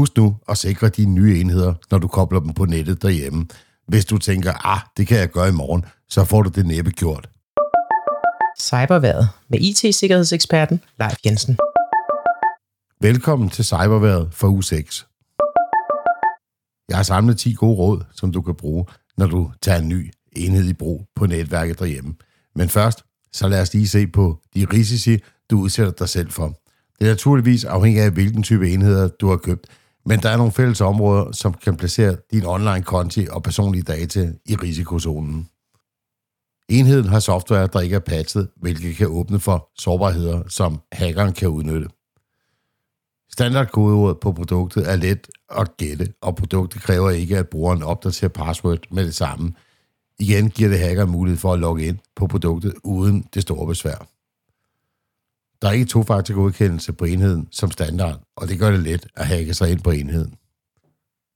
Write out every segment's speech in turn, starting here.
Husk nu at sikre dine nye enheder, når du kobler dem på nettet derhjemme. Hvis du tænker, ah, det kan jeg gøre i morgen, så får du det næppe gjort. Cyberværet med IT-sikkerhedseksperten Leif Jensen. Velkommen til Cyberværet for u 6. Jeg har samlet 10 gode råd, som du kan bruge, når du tager en ny enhed i brug på netværket derhjemme. Men først, så lad os lige se på de risici, du udsætter dig selv for. Det er naturligvis afhængig af, hvilken type enheder du har købt, men der er nogle fælles områder, som kan placere din online-konti og personlige data i risikozonen. Enheden har software, der ikke er patchet, hvilket kan åbne for sårbarheder, som hackeren kan udnytte. Standardkodeordet på produktet er let at gætte, og produktet kræver ikke, at brugeren opdaterer password med det samme. Igen giver det hacker mulighed for at logge ind på produktet uden det store besvær. Der er ikke to-faktor godkendelse på enheden som standard, og det gør det let at hacke sig ind på enheden.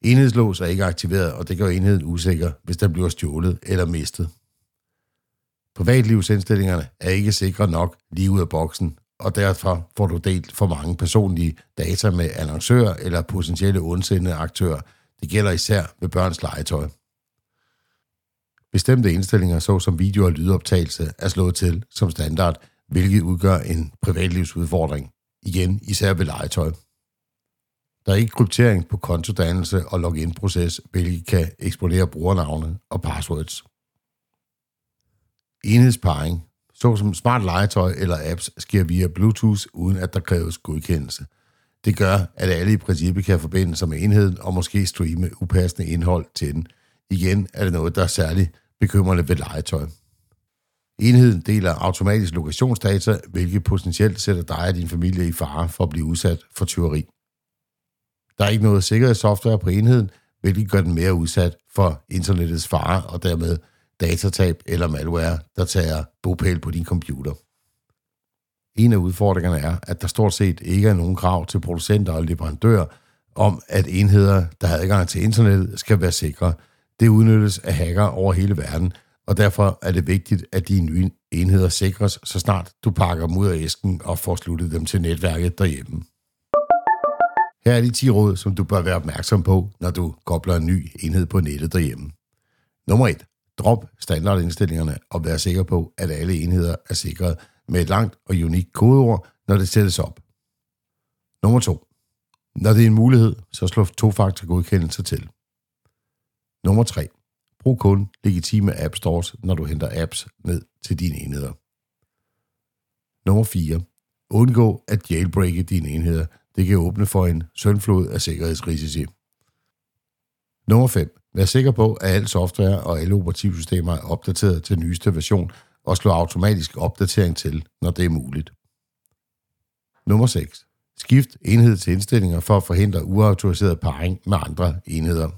Enhedslås er ikke aktiveret, og det gør enheden usikker, hvis den bliver stjålet eller mistet. Privatlivsindstillingerne er ikke sikre nok lige ud af boksen, og derfor får du delt for mange personlige data med annoncører eller potentielle ondsindede aktører. Det gælder især med børns legetøj. Bestemte indstillinger, såsom video- og lydoptagelse, er slået til som standard, hvilket udgør en privatlivsudfordring. Igen, især ved legetøj. Der er ikke kryptering på kontodannelse og login-proces, hvilket kan eksponere brugernavne og passwords. Enhedsparing, såsom smart legetøj eller apps, sker via Bluetooth, uden at der kræves godkendelse. Det gør, at alle i princippet kan forbinde sig med enheden og måske streame upassende indhold til den. Igen er det noget, der er særligt bekymrende ved legetøj. Enheden deler automatisk lokationsdata, hvilket potentielt sætter dig og din familie i fare for at blive udsat for tyveri. Der er ikke noget sikkerhedssoftware på enheden, hvilket gør den mere udsat for internettets fare og dermed datatab eller malware, der tager bopæl på din computer. En af udfordringerne er, at der stort set ikke er nogen krav til producenter og leverandører om, at enheder, der har adgang til internettet, skal være sikre. Det udnyttes af hacker over hele verden, og derfor er det vigtigt, at de nye enheder sikres, så snart du pakker dem ud af æsken og får sluttet dem til netværket derhjemme. Her er de 10 råd, som du bør være opmærksom på, når du kobler en ny enhed på nettet derhjemme. Nummer 1. Drop standardindstillingerne og vær sikker på, at alle enheder er sikret med et langt og unikt kodeord, når det sættes op. Nummer 2. Når det er en mulighed, så slå to-faktor godkendelse til. Nummer 3. Brug kun legitime app stores, når du henter apps ned til dine enheder. Nummer 4. Undgå at jailbreake dine enheder. Det kan åbne for en søndflod af sikkerhedsrisici. Nummer 5. Vær sikker på, at al software og alle operativsystemer er opdateret til nyeste version, og slå automatisk opdatering til, når det er muligt. Nummer 6. Skift enhed til indstillinger for at forhindre uautoriseret parring med andre enheder.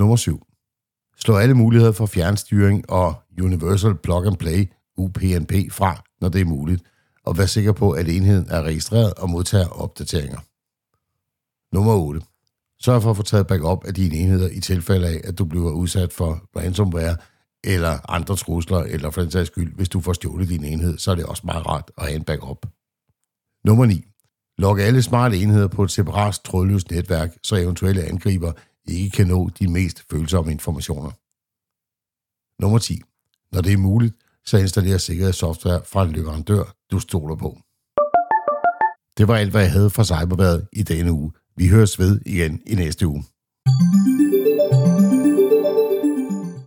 Nummer 7. Slå alle muligheder for fjernstyring og Universal Plug and Play UPnP fra, når det er muligt, og vær sikker på, at enheden er registreret og modtager opdateringer. Nummer 8. Sørg for at få taget backup af dine enheder i tilfælde af, at du bliver udsat for ransomware eller andre trusler, eller for den sags skyld, hvis du får stjålet din enhed, så er det også meget rart at have en backup. Nummer 9. Log alle smarte enheder på et separat trådløst netværk, så eventuelle angriber ikke kan nå de mest følsomme informationer. Nummer 10. Når det er muligt, så installer sikkerhedssoftware fra en leverandør, du stoler på. Det var alt, hvad jeg havde fra Cyberværet i denne uge. Vi høres ved igen i næste uge.